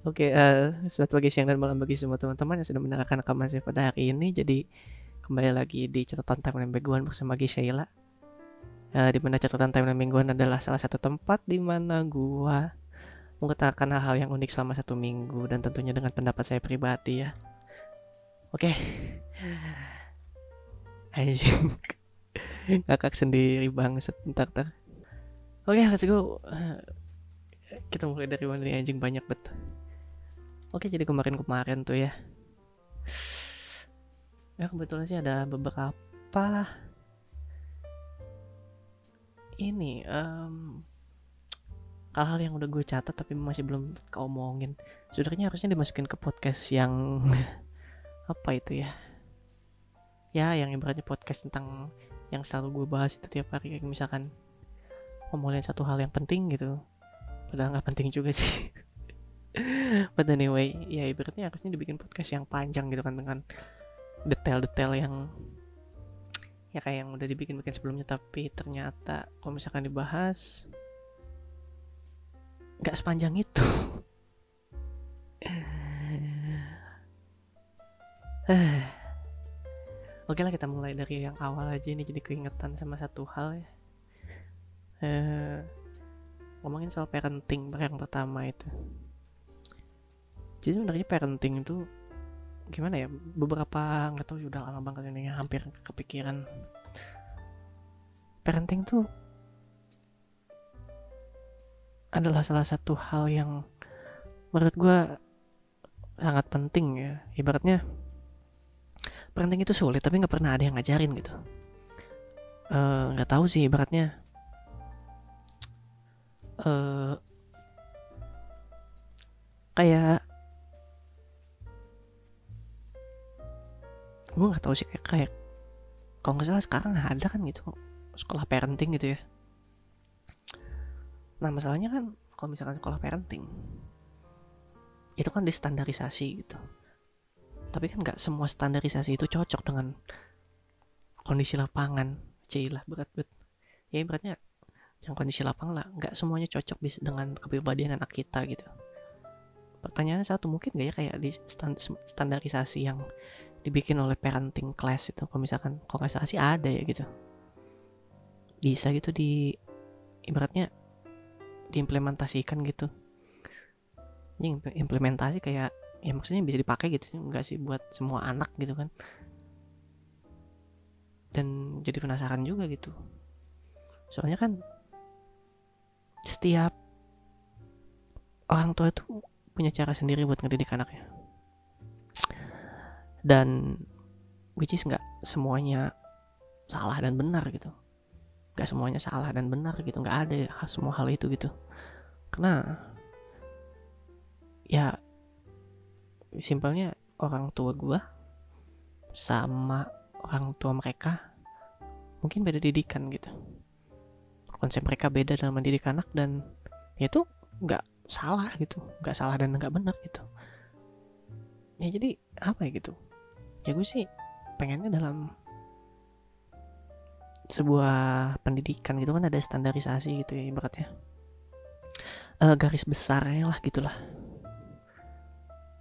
Oke, uh, selamat pagi, siang, dan malam bagi semua teman-teman yang sedang mendengarkan rekaman saya pada hari ini. Jadi kembali lagi di catatan timeline mingguan bersama Gi Sheila. Uh, di mana catatan timeline mingguan adalah salah satu tempat di mana gua mengatakan hal-hal yang unik selama satu minggu dan tentunya dengan pendapat saya pribadi ya. Oke. Anjing. Ngakak sendiri bang sebentar tar. Oke, let's go. Kita mulai dari mana nih anjing banyak bet. Oke, jadi kemarin-kemarin tuh ya. Ya kebetulan sih ada beberapa. Ini um, hal-hal yang udah gue catat tapi masih belum keomongin. Sebenarnya harusnya dimasukin ke podcast yang apa itu ya? Ya yang ibaratnya podcast tentang yang selalu gue bahas itu tiap hari. Kayak misalkan ngomongin satu hal yang penting gitu padahal nggak penting juga sih but anyway ya ibaratnya harusnya dibikin podcast yang panjang gitu kan dengan detail-detail yang ya kayak yang udah dibikin-bikin sebelumnya tapi ternyata kalau misalkan dibahas nggak sepanjang itu Oke lah kita mulai dari yang awal aja ini jadi keingetan sama satu hal ya. Eh, ngomongin soal parenting yang pertama itu. Jadi sebenarnya parenting itu gimana ya? Beberapa nggak tahu sudah lama banget ini hampir kepikiran. Parenting tuh adalah salah satu hal yang menurut gue sangat penting ya ibaratnya parenting itu sulit tapi nggak pernah ada yang ngajarin gitu nggak uh, tahu sih ibaratnya uh, kayak gue nggak tahu sih kayak, kayak kalau nggak salah sekarang ada kan gitu sekolah parenting gitu ya Nah masalahnya kan kalau misalkan sekolah parenting itu kan distandarisasi gitu. Tapi kan nggak semua standarisasi itu cocok dengan kondisi lapangan. Cilah berat bet. Ya beratnya yang kondisi lapangan lah. Nggak semuanya cocok dengan kepribadian anak kita gitu. Pertanyaannya satu mungkin nggak ya kayak di stand, standarisasi yang dibikin oleh parenting class itu? Kalau misalkan kalau nggak salah sih ada ya gitu. Bisa gitu di ibaratnya diimplementasikan gitu. Ini implementasi kayak ya maksudnya bisa dipakai gitu enggak sih buat semua anak gitu kan? Dan jadi penasaran juga gitu. Soalnya kan setiap orang tua itu punya cara sendiri buat ngedidik anaknya. Dan which is nggak semuanya salah dan benar gitu. Gak semuanya salah dan benar gitu. Nggak ada semua hal itu gitu. Karena ya simpelnya orang tua gue sama orang tua mereka mungkin beda didikan gitu konsep mereka beda dalam mendidik anak dan ya itu nggak salah gitu. Nggak salah dan nggak benar gitu. Ya jadi apa ya gitu? Ya gue sih pengennya dalam sebuah pendidikan gitu kan ada standarisasi gitu ya ibaratnya. Uh, garis besarnya lah gitulah.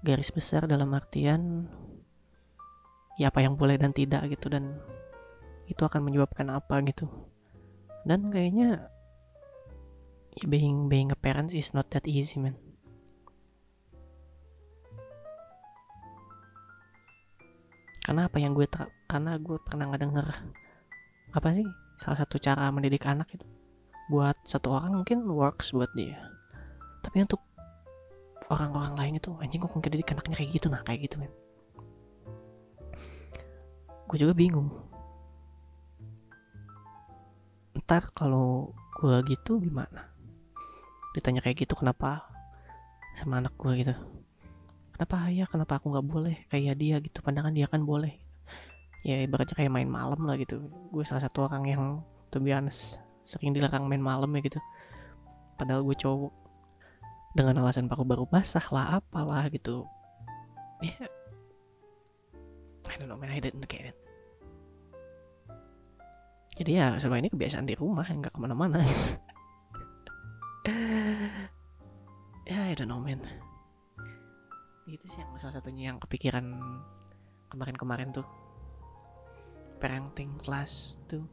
Garis besar dalam artian ya apa yang boleh dan tidak gitu dan itu akan menyebabkan apa gitu dan kayaknya ya being being a parent is not that easy man. Karena apa yang gue karena gue pernah ngedenger apa sih salah satu cara mendidik anak itu? Buat satu orang mungkin works buat dia. Tapi untuk orang-orang lain itu anjing kok mungkin didik anaknya kayak gitu nah kayak gitu kan gue juga bingung ntar kalau gue gitu gimana? Ditanya kayak gitu kenapa sama anak gue gitu. Kenapa? Ya kenapa aku nggak boleh kayak dia gitu? Pandangan dia kan boleh. Ya ibaratnya kayak main malam lah gitu. Gue salah satu orang yang to be honest sering dilarang main malam ya gitu. Padahal gue cowok. Dengan alasan paku baru basah lah apalah gitu. Ya yeah. I don't know man. I didn't get it jadi ya selama ini kebiasaan di rumah nggak ke mana-mana. Ya I don't know man. Itu sih yang salah satunya yang kepikiran kemarin-kemarin tuh. Parenting class tuh.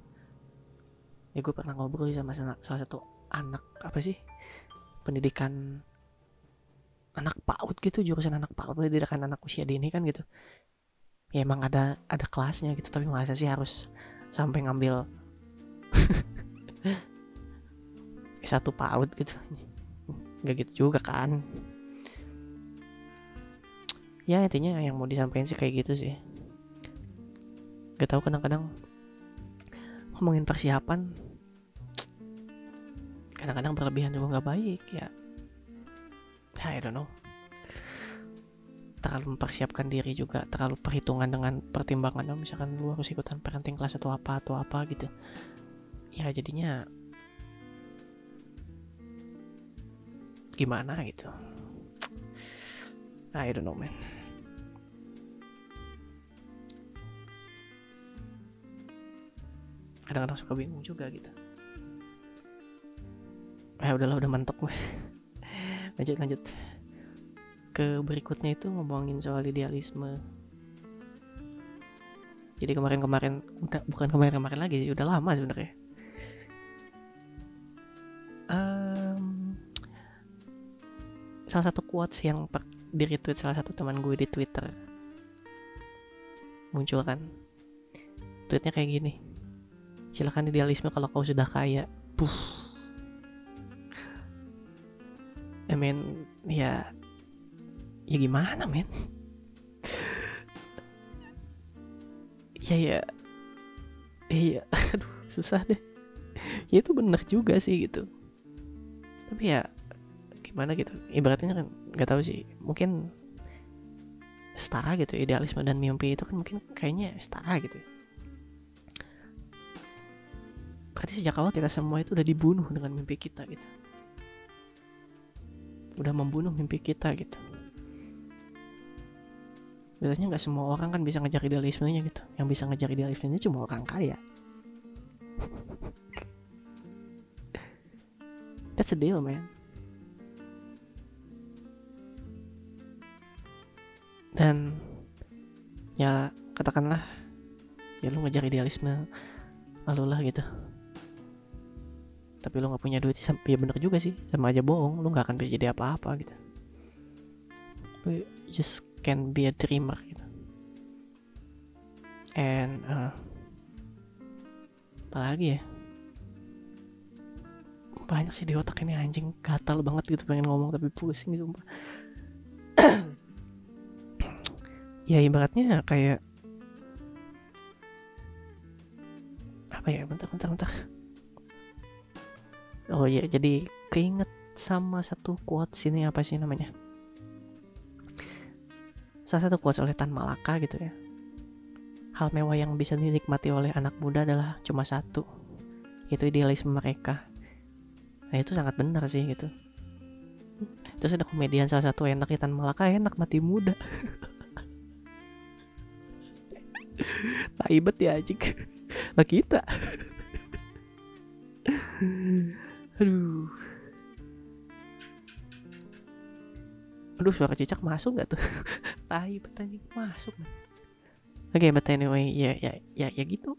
Ya gue pernah ngobrol sama salah satu anak apa sih? Pendidikan anak PAUD gitu jurusan anak PAUD pendidikan anak usia dini kan gitu. Ya emang ada ada kelasnya gitu tapi masa sih harus sampai ngambil satu PAUD gitu. Nggak gitu juga kan. Ya intinya yang mau disampaikan sih kayak gitu sih. Gak tahu kadang-kadang ngomongin persiapan kadang-kadang berlebihan juga nggak baik ya I don't know terlalu mempersiapkan diri juga terlalu perhitungan dengan pertimbangan misalkan lu harus ikutan parenting kelas atau apa atau apa gitu. Ya jadinya gimana gitu. I don't know man. Kadang-kadang suka bingung juga gitu. Eh udahlah udah mentok gue. Lanjut lanjut ke berikutnya itu ngomongin soal idealisme. Jadi kemarin-kemarin udah bukan kemarin-kemarin lagi sih udah lama sebenarnya. Um, salah satu quotes yang di retweet salah satu teman gue di Twitter. Muncul kan? Tweetnya kayak gini. Silakan idealisme kalau kau sudah kaya. Puh. I mean ya ya gimana men? Ya ya. Iya aduh susah deh. Ya itu benar juga sih gitu. Tapi ya gimana gitu? Ibaratnya kan nggak tahu sih. Mungkin setara gitu idealisme dan mimpi itu kan mungkin kayaknya setara gitu berarti sejak awal kita semua itu udah dibunuh dengan mimpi kita gitu. Udah membunuh mimpi kita gitu biasanya nggak semua orang kan bisa ngejar idealismenya gitu. Yang bisa ngejar idealismenya cuma orang kaya. That's a deal man. Dan ya katakanlah ya lu ngejar idealisme lalu lah gitu. Tapi lo nggak punya duit sih ya bener juga sih. Sama aja bohong lo nggak akan bisa jadi apa-apa gitu. You just can be a dreamer gitu. And uh, apalagi ya? Banyak sih di otak ini anjing. Gatal banget gitu pengen ngomong tapi pusing sumpah. Ya ibaratnya kayak apa ya? Bentar bentar bentar. Oh iya jadi keinget sama satu quote sini apa sih namanya salah satu quote oleh Tan Malaka gitu ya. Hal mewah yang bisa dinikmati oleh anak muda adalah cuma satu itu idealisme mereka. Nah itu sangat benar sih gitu. Terus ada komedian salah satu enak ya Tan Malaka enak mati muda. Taibet ya ajik lah kita. Aduh. Aduh suara cicak masuk gak tuh? Tai petanya masuk. Oke, okay, but anyway, ya ya ya ya gitu.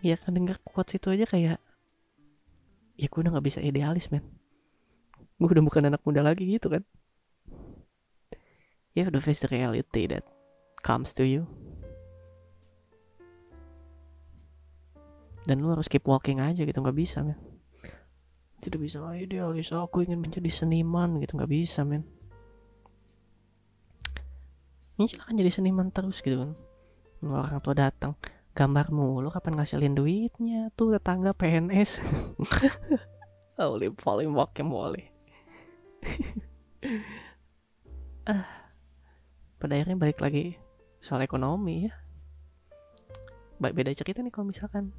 Ya kan denger quotes itu aja kayak ya gue udah gak bisa idealis men gue udah bukan anak muda lagi gitu kan ya udah face the reality that comes to you dan lu harus keep walking aja gitu nggak bisa men tidak bisa ah, idealis. Aku ingin menjadi seniman gitu. Nggak bisa men. Ini silahkan jadi seniman terus gitu kan. Orang tua datang gambarmu lu kapan ngasilin duitnya? Tuh tetangga PNS Holy paling walking boleh ah pada akhirnya balik lagi soal ekonomi ya. Baik beda cerita nih kalau misalkan.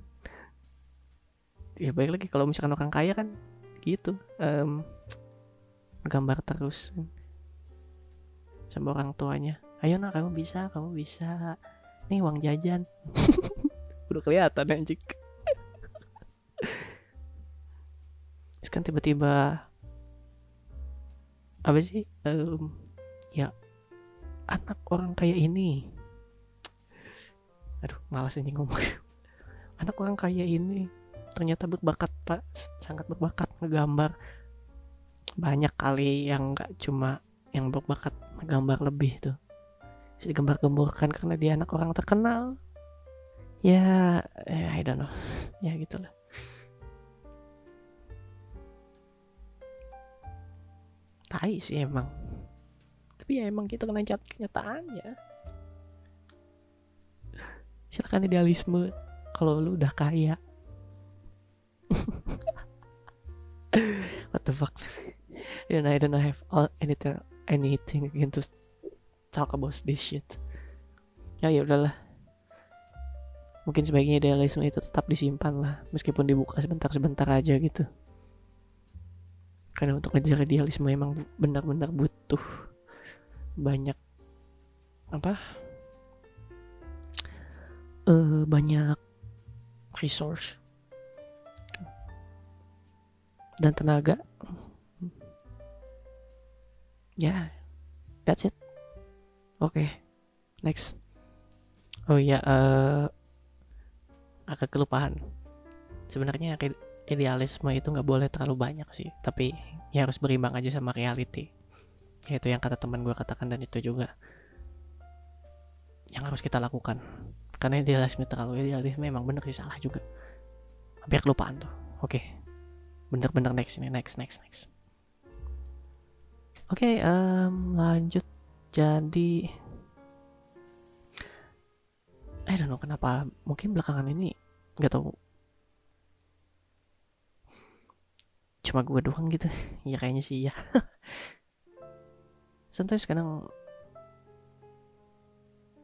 Ya baik lagi kalau misalkan orang kaya kan gitu um, gambar terus sama orang tuanya. Ayo nak kamu bisa kamu bisa. Nih uang jajan. Udah kelihatan anjing. Terus kan tiba-tiba apa sih um, ya anak orang kayak ini. Aduh malas ini ngomong. Anak orang kaya ini ternyata berbakat pak. Sangat berbakat ngegambar. Banyak kali yang nggak cuma yang berbakat ngegambar lebih tuh. Bisa digambar-gambarkan karena dia anak orang terkenal. Ya eh, I don't know. Ya gitulah tai sih emang. Tapi ya emang kita kena kenyataannya. Silakan idealisme. Kalau lu udah kaya what the fuck? And I don't have all, anything anything again to talk about this shit. Ya ya udahlah. Mungkin sebaiknya idealisme itu tetap disimpan lah meskipun dibuka sebentar-sebentar aja gitu. Karena untuk ngejar idealisme emang benar-benar butuh banyak apa? Uh, banyak resource dan tenaga. Ya yeah, that's it. Oke okay. next. Oh ya uh, agak kelupaan. Sebenarnya idealisme itu nggak boleh terlalu banyak sih tapi ya harus berimbang aja sama reality. Yaitu yang kata teman gue katakan dan itu juga. Yang harus kita lakukan. Karena idealisme terlalu idealisme memang bener sih salah juga. Hampir kelupaan tuh. Oke. okay. Bener-bener next ini next next next. Oke okay, um, lanjut jadi I don't know kenapa mungkin belakangan ini nggak tahu. Cuma gue doang gitu. Ya kayaknya sih ya sometimes kadang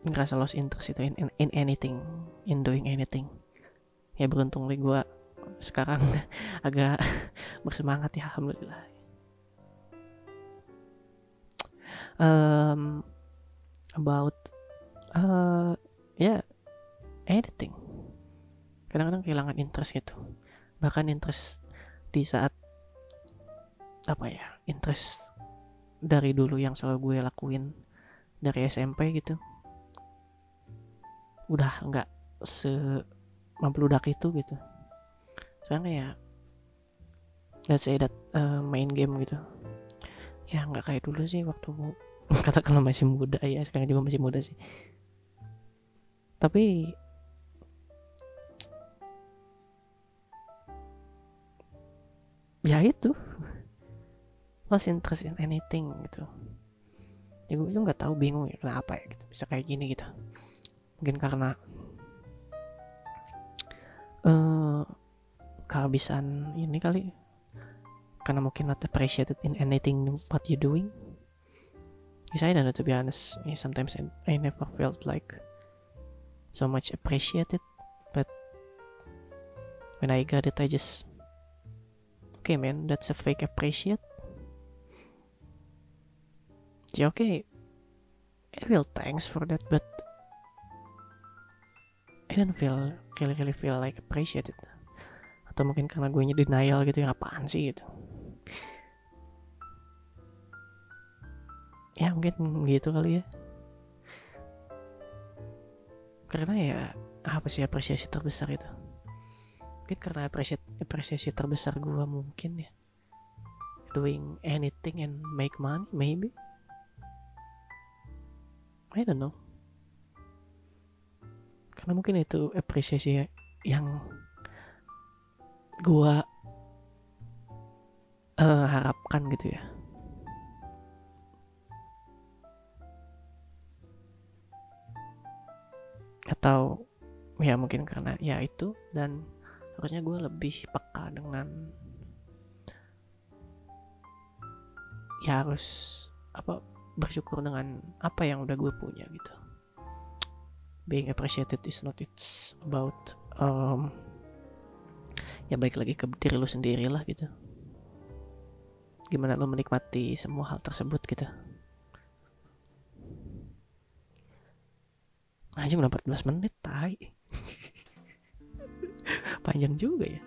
ngerasa lost interest itu in, in, in anything in doing anything. Ya beruntung gue sekarang agak bersemangat ya alhamdulillah. Um, about uh, ya yeah, editing kadang-kadang kehilangan interest gitu. Bahkan interest di saat apa ya interest dari dulu yang selalu gue lakuin dari SMP gitu udah nggak se membludak itu gitu sekarang ya let's say that uh, main game gitu. Ya nggak kayak dulu sih waktu katakanlah masih muda. Ya sekarang juga masih muda sih. Tapi ya itu. Lost interest in anything gitu. Ya gue juga nggak tahu bingung ya kenapa ya gitu bisa kayak gini gitu. Mungkin karena uh, kehabisan ini kali karena mungkin not appreciated in anything what you doing because I don't know to be honest sometimes I, never felt like so much appreciated but when I got it I just okay man that's a fake appreciate yeah, okay. I feel thanks for that, but I don't feel really really feel like appreciated. Atau mungkin karena gue nya denial gitu yang apaan sih gitu. Ya mungkin gitu kali ya. Karena ya apa sih apresiasi terbesar itu? Mungkin karena apresiasi, apresiasi terbesar gue mungkin ya. Doing anything and make money maybe. I don't know karena mungkin itu apresiasi yang gua uh, harapkan gitu ya. Atau ya mungkin karena ya itu dan harusnya gue lebih peka dengan ya harus apa bersyukur dengan apa yang udah gue punya gitu. Being appreciated is not it's about um, ya baik lagi ke diri lu sendiri lah gitu. Gimana lu menikmati semua hal tersebut gitu. Anjing udah 14 menit tai. Panjang juga ya.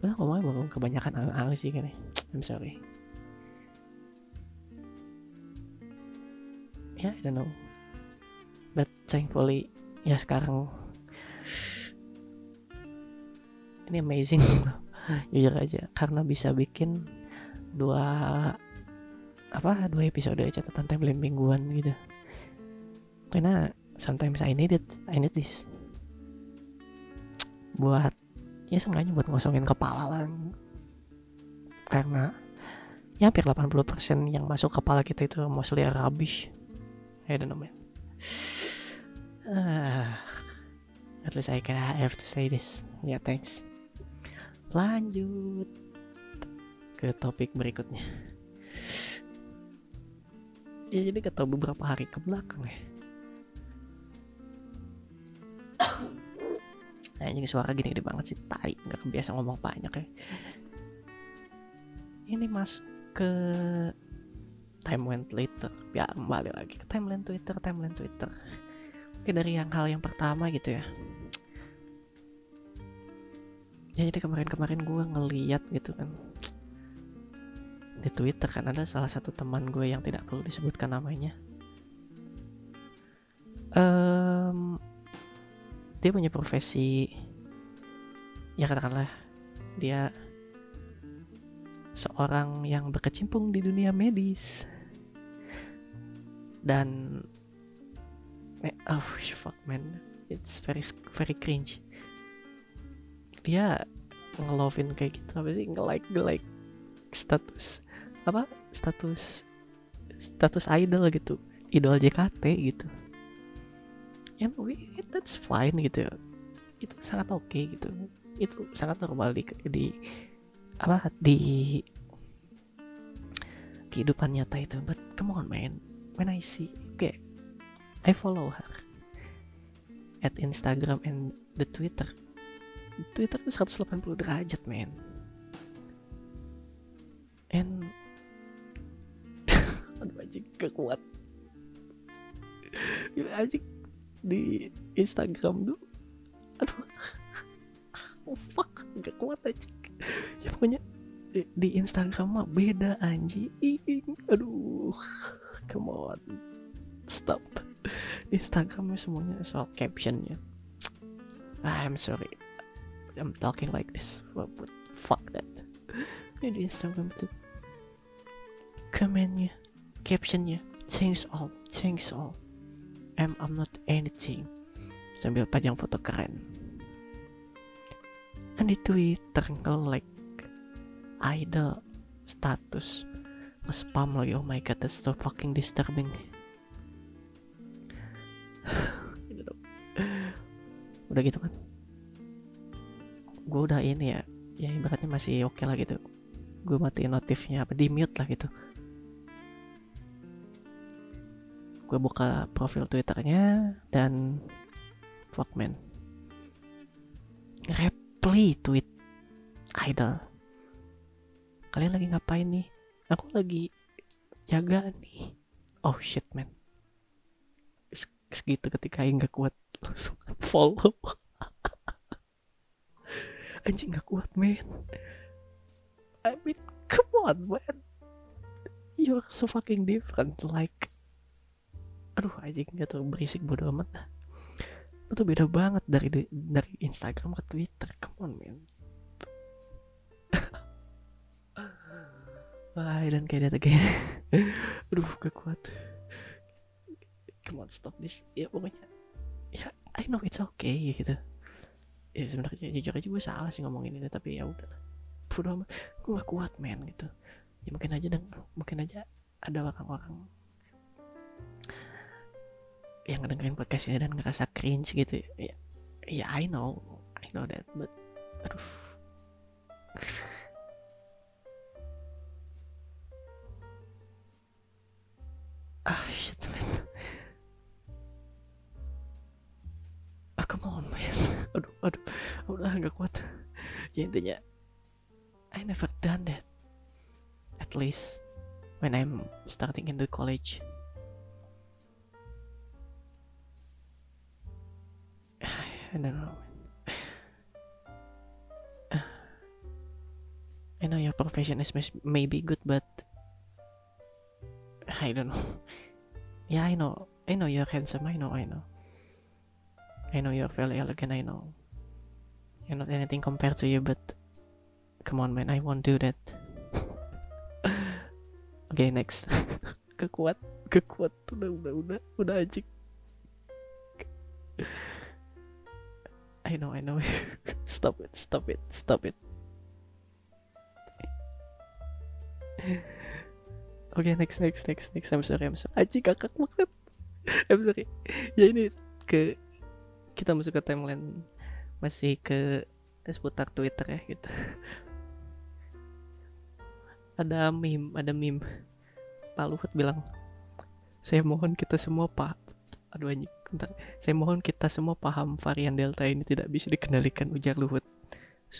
Lah ngomongnya mau kebanyakan sih kan I'm sorry. Ya yeah, I don't know. But thankfully ya sekarang ini amazing. Jujur aja karena bisa bikin dua apa dua episode catatan timeline mingguan gitu. Karena sometimes I need it I need this. Buat ya sengaja buat ngosongin kepala lah. Karena ya hampir 80% yang masuk kepala kita itu mostly rubbish. I don't know man. Uh, at least I can have to say this. Yeah, thanks lanjut. Ke topik berikutnya. Ya jadi kata beberapa hari ke belakang ya. Anjing suara gini gede banget sih tai. Nggak kebiasa ngomong banyak ya. Ini mas ke timeline Twitter. Ya kembali lagi ke timeline Twitter timeline Twitter. Oke dari yang hal yang pertama gitu ya ya jadi kemarin-kemarin gue ngeliat gitu kan. Di Twitter kan ada salah satu teman gue yang tidak perlu disebutkan namanya. Um, dia punya profesi ya katakanlah dia seorang yang berkecimpung di dunia medis. Dan oh fuck man. It's very very cringe dia ngelovin kayak gitu apa sih? Nge-like nge-like status apa? Status status idol gitu idol JKT gitu. And we that's fine gitu. Itu sangat oke okay, gitu. Itu sangat normal di, di apa? Di kehidupan nyata itu. But come on man. When I see okay I follow her at Instagram and the Twitter Twitter tuh 180 derajat men. And aduh anjing gak kuat. Anjing. Di Instagram tuh aduh. Oh fuck gak kuat anjing. Ya pokoknya di, di Instagram mah beda anjing. Aduh come on. Stop. Instagramnya semuanya soal captionnya. I'm sorry I'm talking like this. But, but fuck that? Ini Instagram tuh komennya captionnya change all. Change all. I'm I'm not anything. Sambil pajang foto keren. And di Twitter like idol status nge-spam lagi. Oh my god that's so fucking disturbing. Udah gitu kan gue udah ini ya ya ibaratnya masih oke okay lah gitu. Gue matiin notifnya apa di mute lah gitu. Gue buka profil twitternya dan fuck man. Reply tweet idol. Kalian lagi ngapain nih? Aku lagi jaga nih. Oh shit man. Segitu ketika nggak kuat langsung follow anjing gak kuat men I mean come on man you're so fucking different like aduh anjing gak tau berisik bodo amat lu beda banget dari dari Instagram ke Twitter come on man Wah, dan kayak that again. Aduh, gak kuat. Come on, stop this. Ya pokoknya, ya I know it's okay gitu ya sebenarnya jujur aja gue salah sih ngomongin ini tapi ya udah bodo amat. Gue gak kuat men gitu. Ya mungkin aja dan mungkin aja ada orang-orang yang ngedengerin podcast ini dan ngerasa cringe gitu. Ya ya I know. I know that but aduh aduh aduh. Udah nggak kuat. Ya intinya I never done that. At least when I'm starting in the college. I don't know I know your profession is maybe good but I don't know. Yeah I know. I know you're handsome. I know I know I know you're very elegant I know. You're not anything compared to you but come on man I won't do that. Oke okay, next. Kekuat kekuat. Udah udah udah udah anjing. I know I know. Stop it stop it stop it. Oke okay, next next next next. I'm sorry I'm sorry. Aji kakak banget. I'm sorry. Ya ini ke Kita masuk ke timeline Masih ke seputar Twitter ya gitu Ada meme Ada meme Pak Luhut bilang Saya mohon kita semua pak Aduh anjing Bentar. Saya mohon kita semua paham varian Delta ini tidak bisa dikendalikan ujar Luhut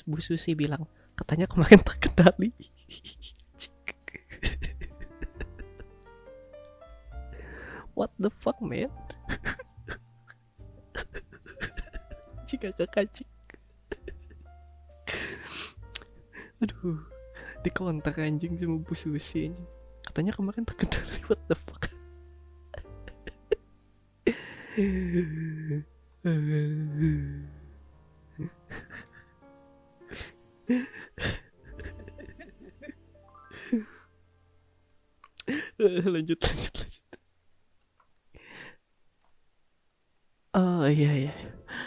Bu Susi bilang Katanya kemarin terkendali What the fuck man? Jika kakak Aduh, di kontak anjing sama Bu Susi anjing. Katanya kemarin terkendali what the fuck? lanjut lanjut lanjut oh iya iya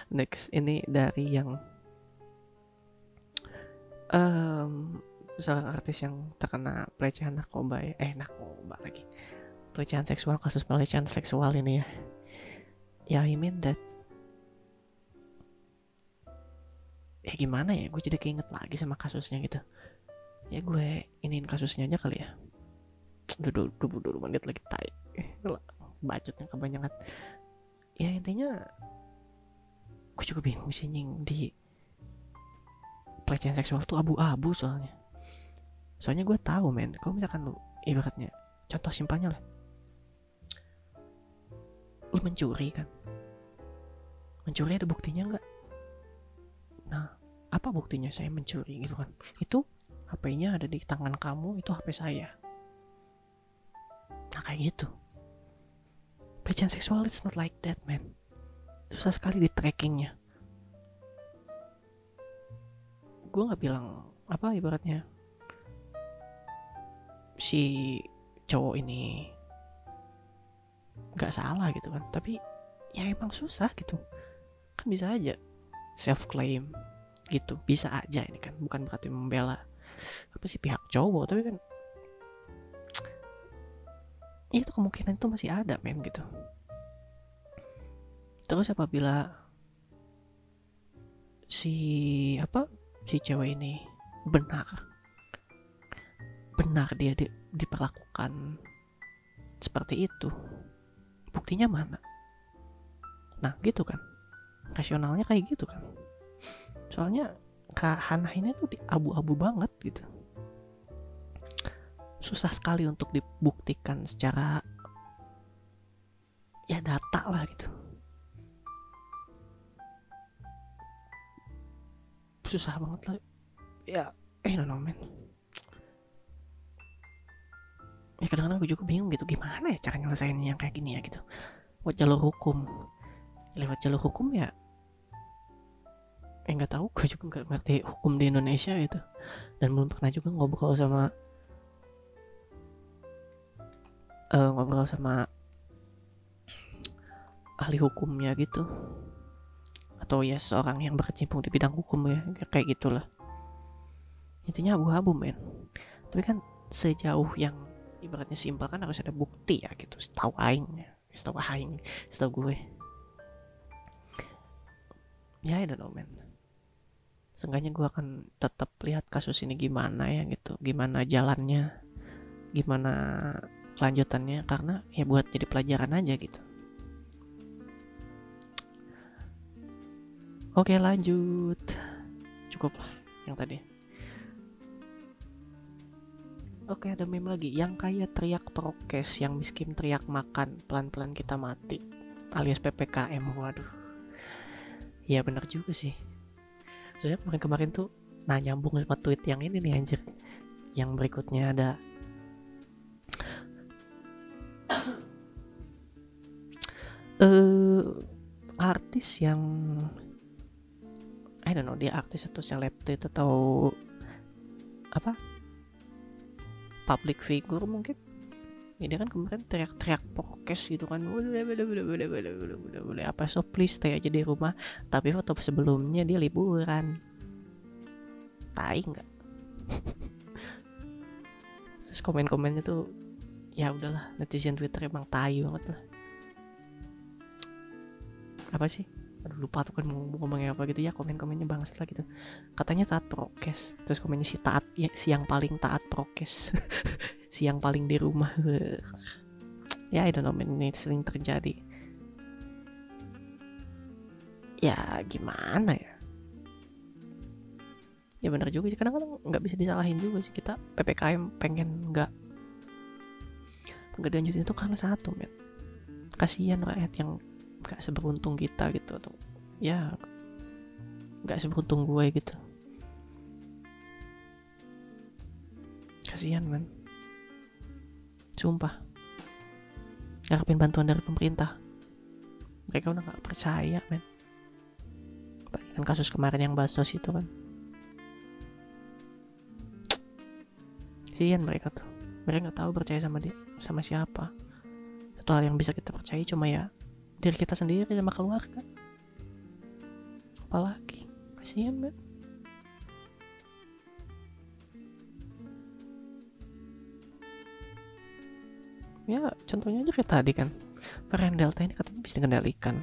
next ini dari yang um, seorang artis yang terkena pelecehan narkoba ya. Eh narkoba lagi. Pelecehan seksual kasus pelecehan seksual ini ya. Ya I mean that ya gimana ya? Gue jadi keinget lagi sama kasusnya gitu. Ya gue iniin kasusnya aja kali ya. Udah dua dua menit lagi tai. Bacotnya kebanyakan. Ya intinya gue juga bingung sih nying di pelecehan seksual tuh abu-abu soalnya. Soalnya gue tahu men. Kalau misalkan lu ibaratnya contoh simpelnya lah. Lu mencuri kan? Mencuri ada buktinya nggak? Nah apa buktinya saya mencuri gitu kan? Itu HP-nya ada di tangan kamu itu HP saya. Nah kayak gitu. Pelecehan seksual it's not like that man susah sekali di trackingnya. Gue nggak bilang apa ibaratnya. Si cowok ini nggak salah gitu kan. Tapi ya emang susah gitu. Kan bisa aja self claim gitu. Bisa aja ini kan. Bukan berarti membela apa sih pihak cowok. Tapi kan itu kemungkinan itu masih ada men gitu terus apabila si apa si cewek ini benar benar dia di, diperlakukan seperti itu buktinya mana? Nah gitu kan. Rasionalnya kayak gitu kan. Soalnya Kak Hana ini tuh abu-abu banget gitu. Susah sekali untuk dibuktikan secara ya data lah gitu susah banget lah ya eh no, no man. Ya kadang-kadang gue juga bingung gitu gimana ya cara nyelesain yang kayak gini ya gitu. Buat jalur hukum. Lewat jalur hukum ya eh nggak tahu gue juga nggak ngerti hukum di Indonesia gitu. Dan belum pernah juga ngobrol sama uh, ngobrol sama ahli hukumnya gitu atau ya seorang yang berkecimpung di bidang hukum ya kayak gitulah. Intinya abu-abu men. Tapi kan sejauh yang ibaratnya simpel kan harus ada bukti ya gitu. Setahu aing setahu aing setahu gue. Ya I don't know man seenggaknya gue akan tetap lihat kasus ini gimana ya gitu. Gimana jalannya gimana kelanjutannya karena ya buat jadi pelajaran aja gitu Oke lanjut. Cukup lah yang tadi. Oke ada meme lagi. Yang kaya teriak prokes Yang miskin teriak makan Pelan-pelan kita mati. Alias PPKM Waduh. Ya bener juga sih. Soalnya kemarin-kemarin tuh Nah nyambung sama tweet yang ini nih anjir. Yang berikutnya ada uh, artis yang I don't know dia artis atau selebrit atau apa? Public figure mungkin? Ya dia kan kemarin teriak-teriak prokes gitu kan. Boleh boleh boleh boleh boleh boleh boleh boleh apa so please stay aja di rumah. Tapi foto sebelumnya dia liburan. Tai nggak? Terus komen-komennya tuh ya udahlah netizen twitter emang tai banget lah. Apa sih aduh lupa tuh kan mau ngomongnya apa gitu. Ya komen-komennya bangsat lah gitu. Katanya taat prokes. Terus komennya si taat ya, si yang paling taat prokes. Si yang paling di rumah. Ya I don't know ini sering terjadi. Ya gimana ya? Ya benar juga sih. Kadang-kadang nggak bisa disalahin juga sih. Kita ppkm pengen nggak nggak dilanjutin itu karena satu men. Kasihan rakyat yang gak seberuntung kita gitu atau ya gak seberuntung gue gitu. Kasihan man sumpah. Ngarepin bantuan dari pemerintah. Mereka udah gak percaya men. Kan kasus kemarin yang basos itu kan. Kasihan mereka tuh. Mereka nggak tahu percaya sama dia sama siapa. Satu hal yang bisa kita percaya cuma ya diri kita sendiri sama keluarga. Apalagi kasihan men ya contohnya aja kayak tadi kan. Varian delta ini katanya bisa dikendalikan.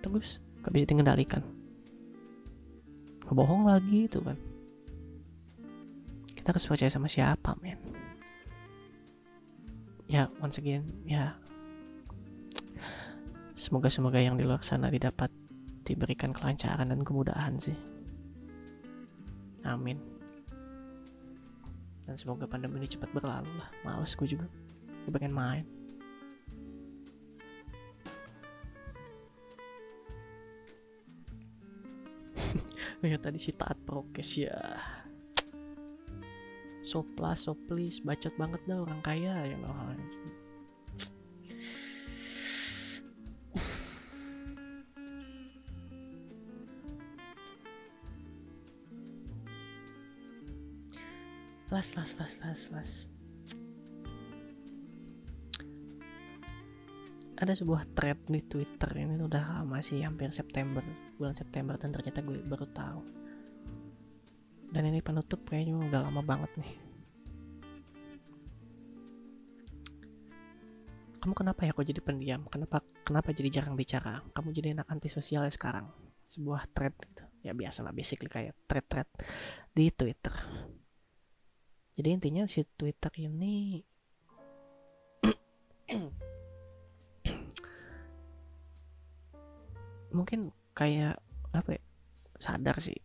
Terus gak bisa dikendalikan. Bohong lagi itu kan kita harus percaya sama siapa men? Ya once again ya semoga semoga yang di luar sana didapat diberikan kelancaran dan kemudahan sih. Amin. Dan semoga pandemi ini cepat berlalu lah. Males gue juga. Gue pengen main. Ya tadi si taat prokes ya. So plus so please bacot banget dah orang kaya ya Allah las las las las las ada sebuah thread di Twitter ini udah masih hampir September bulan September dan ternyata gue baru tahu. Dan ini penutup kayaknya udah lama banget nih. Kamu kenapa ya kok jadi pendiam? Kenapa kenapa jadi jarang bicara? Kamu jadi anak antisosial ya sekarang? Sebuah thread gitu. Ya biasalah basically kayak thread-thread di Twitter jadi intinya si Twitter ini mungkin kayak apa ya sadar sih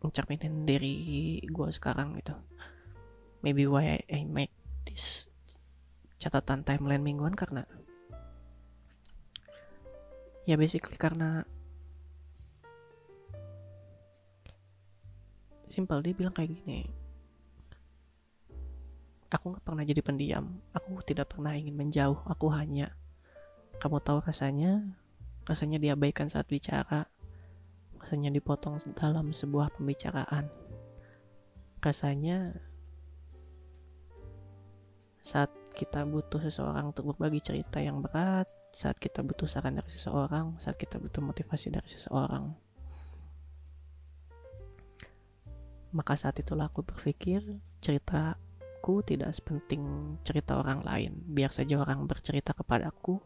mencerminin diri gue sekarang gitu. Maybe why I, make this catatan timeline mingguan karena ya basically karena simpel dia bilang kayak gini Aku gak pernah jadi pendiam. Aku tidak pernah ingin menjauh. Aku hanya, kamu tahu rasanya, rasanya diabaikan saat bicara, rasanya dipotong dalam sebuah pembicaraan. Rasanya saat kita butuh seseorang untuk berbagi cerita yang berat, saat kita butuh saran dari seseorang, saat kita butuh motivasi dari seseorang. Maka saat itulah aku berpikir cerita aku tidak sepenting cerita orang lain. Biar saja orang bercerita kepadaku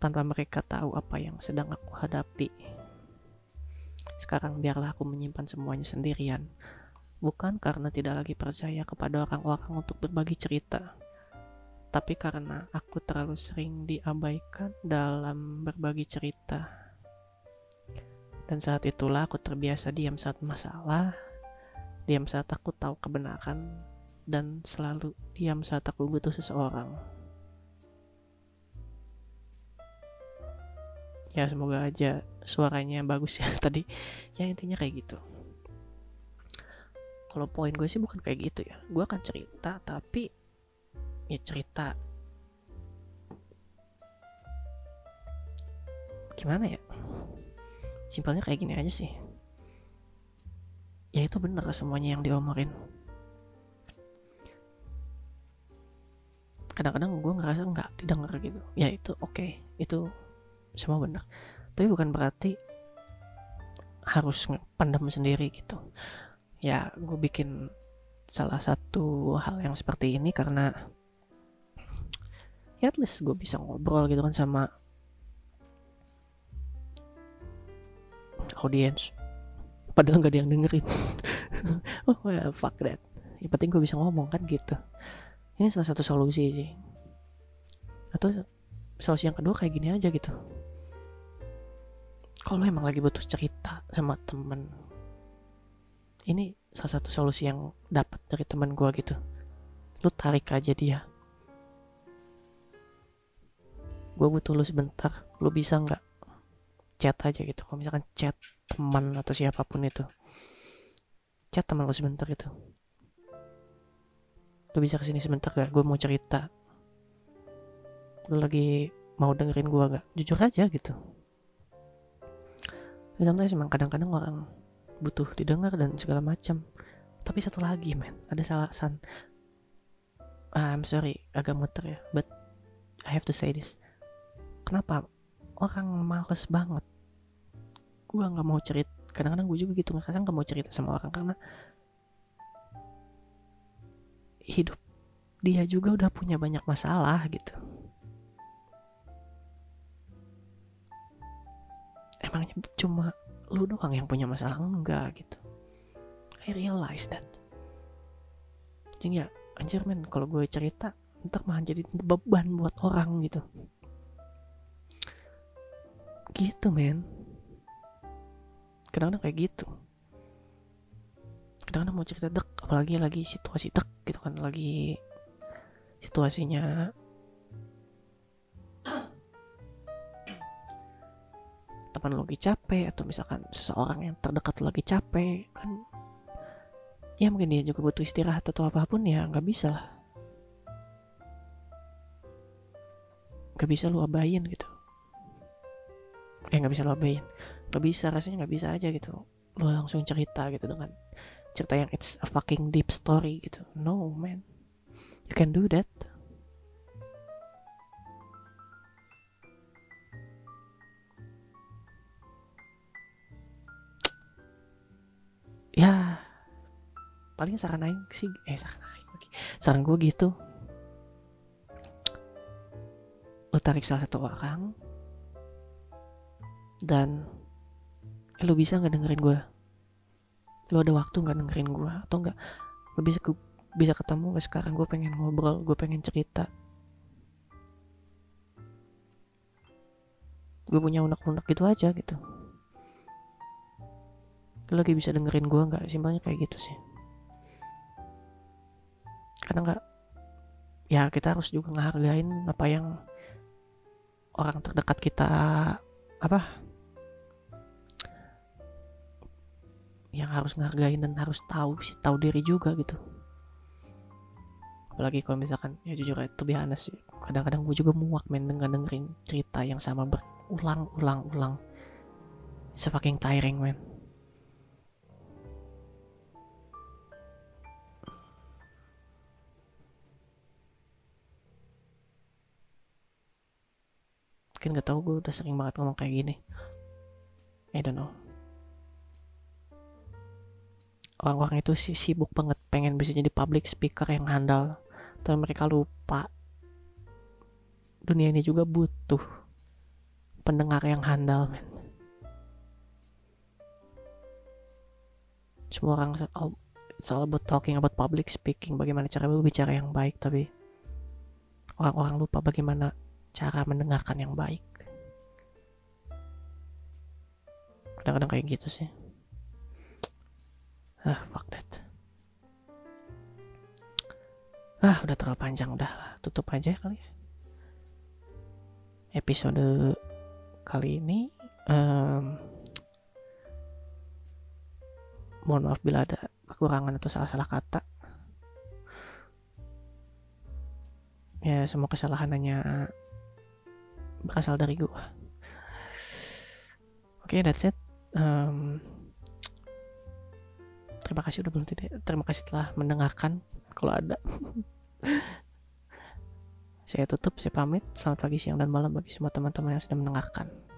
tanpa mereka tahu apa yang sedang aku hadapi. Sekarang biarlah aku menyimpan semuanya sendirian. Bukan karena tidak lagi percaya kepada orang-orang untuk berbagi cerita, tapi karena aku terlalu sering diabaikan dalam berbagi cerita. Dan saat itulah aku terbiasa diam saat masalah, diam saat aku tahu kebenaran, dan selalu diam saat aku butuh seseorang. Ya semoga aja suaranya bagus ya tadi. Ya intinya kayak gitu. Kalau poin gue sih bukan kayak gitu ya. Gue akan cerita tapi ya cerita gimana ya? simpelnya kayak gini aja sih ya itu bener semuanya yang diomongin kadang-kadang gue ngerasa nggak didengar gitu. Ya itu oke. Okay. itu semua benar. Tapi bukan berarti harus pandem sendiri gitu. Ya gue bikin salah satu hal yang seperti ini karena ya at least gue bisa ngobrol gitu kan sama audience. Padahal nggak ada yang dengerin. Oh well, fuck that. Yang penting gue bisa ngomong kan gitu ini salah satu solusi sih. Atau solusi yang kedua kayak gini aja gitu. Kalau emang lagi butuh cerita sama temen ini salah satu solusi yang dapat dari teman gue gitu. Lu tarik aja dia. Gue butuh lu sebentar lu bisa nggak chat aja gitu? Kalau misalkan chat teman atau siapa pun itu chat teman lu sebentar gitu lu bisa ke sini sebentar gak gue mau cerita. Lu lagi mau dengerin gue gak jujur aja gitu. Sometimes emang kadang-kadang orang butuh didengar dan segala macam. Tapi satu lagi men ada salah san. Ah, I'm sorry agak muter ya. But I have to say this. Kenapa orang males banget? Gue nggak mau cerita kadang-kadang gue juga gitu ngerasa nggak mau cerita sama orang karena hidup dia juga udah punya banyak masalah gitu. Emangnya cuma lu doang yang punya masalah? Enggak gitu. I realize that. Jadi ya anjir men kalau gue cerita ntar malah jadi beban buat orang gitu. Gitu men. Kadang-kadang kayak gitu. Kadang-kadang mau cerita dek apalagi lagi situasi dek gitu kan lagi situasinya. Teman lagi capek atau misalkan seseorang yang terdekat lagi capek kan ya mungkin dia juga butuh istirahat atau apa pun ya nggak bisa lah. Nggak bisa lu abain gitu. Eh nggak bisa lu abain. Nggak bisa rasanya nggak bisa aja gitu. Lu langsung cerita gitu dengan cerita yang a fucking deep story gitu. No man. You can do that. Ya paling saran aing sih eh saran aing lagi. Saran gue gitu. Lu tarik salah satu orang dan eh, lu bisa nggak dengerin gue lu ada waktu nggak dengerin gue atau nggak? Lu bisa bisa ketemu gak sekarang gue pengen ngobrol gue pengen cerita. Gue punya unek-unek gitu aja gitu. Lu lagi bisa dengerin gue nggak? Simpelnya kayak gitu sih. Karena nggak ya kita harus juga ngehargain apa yang orang terdekat kita apa yang harus ngehargain dan harus tahu sih tahu diri juga gitu. Apalagi kalau misalkan ya jujur itu biasa sih kadang-kadang gue juga muak main dengan dengerin cerita yang sama berulang-ulang-ulang. It's fucking tiring man mungkin gak tau gue udah sering banget ngomong kayak gini. I don't know orang-orang itu sibuk banget pengen bisa jadi public speaker yang handal. Tapi mereka lupa. Dunia ini juga butuh pendengar yang handal men. Semua orang it's all about talking about public speaking bagaimana cara berbicara yang baik tapi orang-orang lupa bagaimana cara mendengarkan yang baik. Kadang-kadang kayak gitu sih ah fuck that. Ah udah terlalu panjang udah lah. Tutup aja kali ya. Episode kali ini um, mohon maaf bila ada kekurangan atau salah-salah kata. Ya semua kesalahan hanya berasal dari gua. Oke okay, that's it. Um, terima kasih udah berhenti terima kasih telah mendengarkan. Kalau ada. Saya tutup saya pamit. Selamat pagi siang dan malam bagi semua teman-teman yang sudah mendengarkan